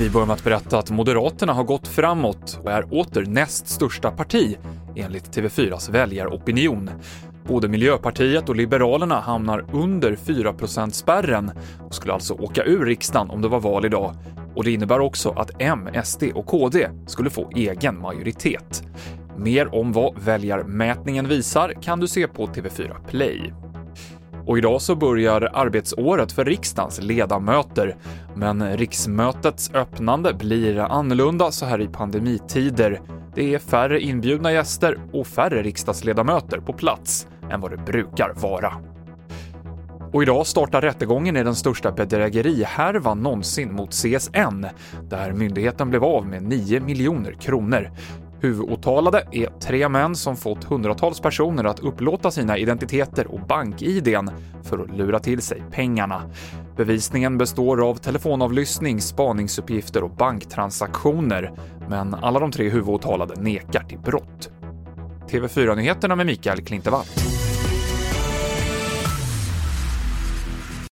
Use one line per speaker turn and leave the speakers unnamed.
Vi börjar med att berätta att Moderaterna har gått framåt och är åter näst största parti enligt TV4s väljaropinion. Både Miljöpartiet och Liberalerna hamnar under 4% spärren och skulle alltså åka ur riksdagen om det var val idag. Och det innebär också att M, SD och KD skulle få egen majoritet. Mer om vad väljarmätningen visar kan du se på TV4 Play. Och idag så börjar arbetsåret för riksdagens ledamöter, men riksmötets öppnande blir annorlunda så här i pandemitider. Det är färre inbjudna gäster och färre riksdagsledamöter på plats än vad det brukar vara. Och idag startar rättegången i den största bedrägerihärvan någonsin mot CSN, där myndigheten blev av med 9 miljoner kronor. Huvudåtalade är tre män som fått hundratals personer att upplåta sina identiteter och bank-id för att lura till sig pengarna. Bevisningen består av telefonavlyssning, spaningsuppgifter och banktransaktioner, men alla de tre huvudåtalade nekar till brott. TV4-nyheterna med Mikael Klintevall.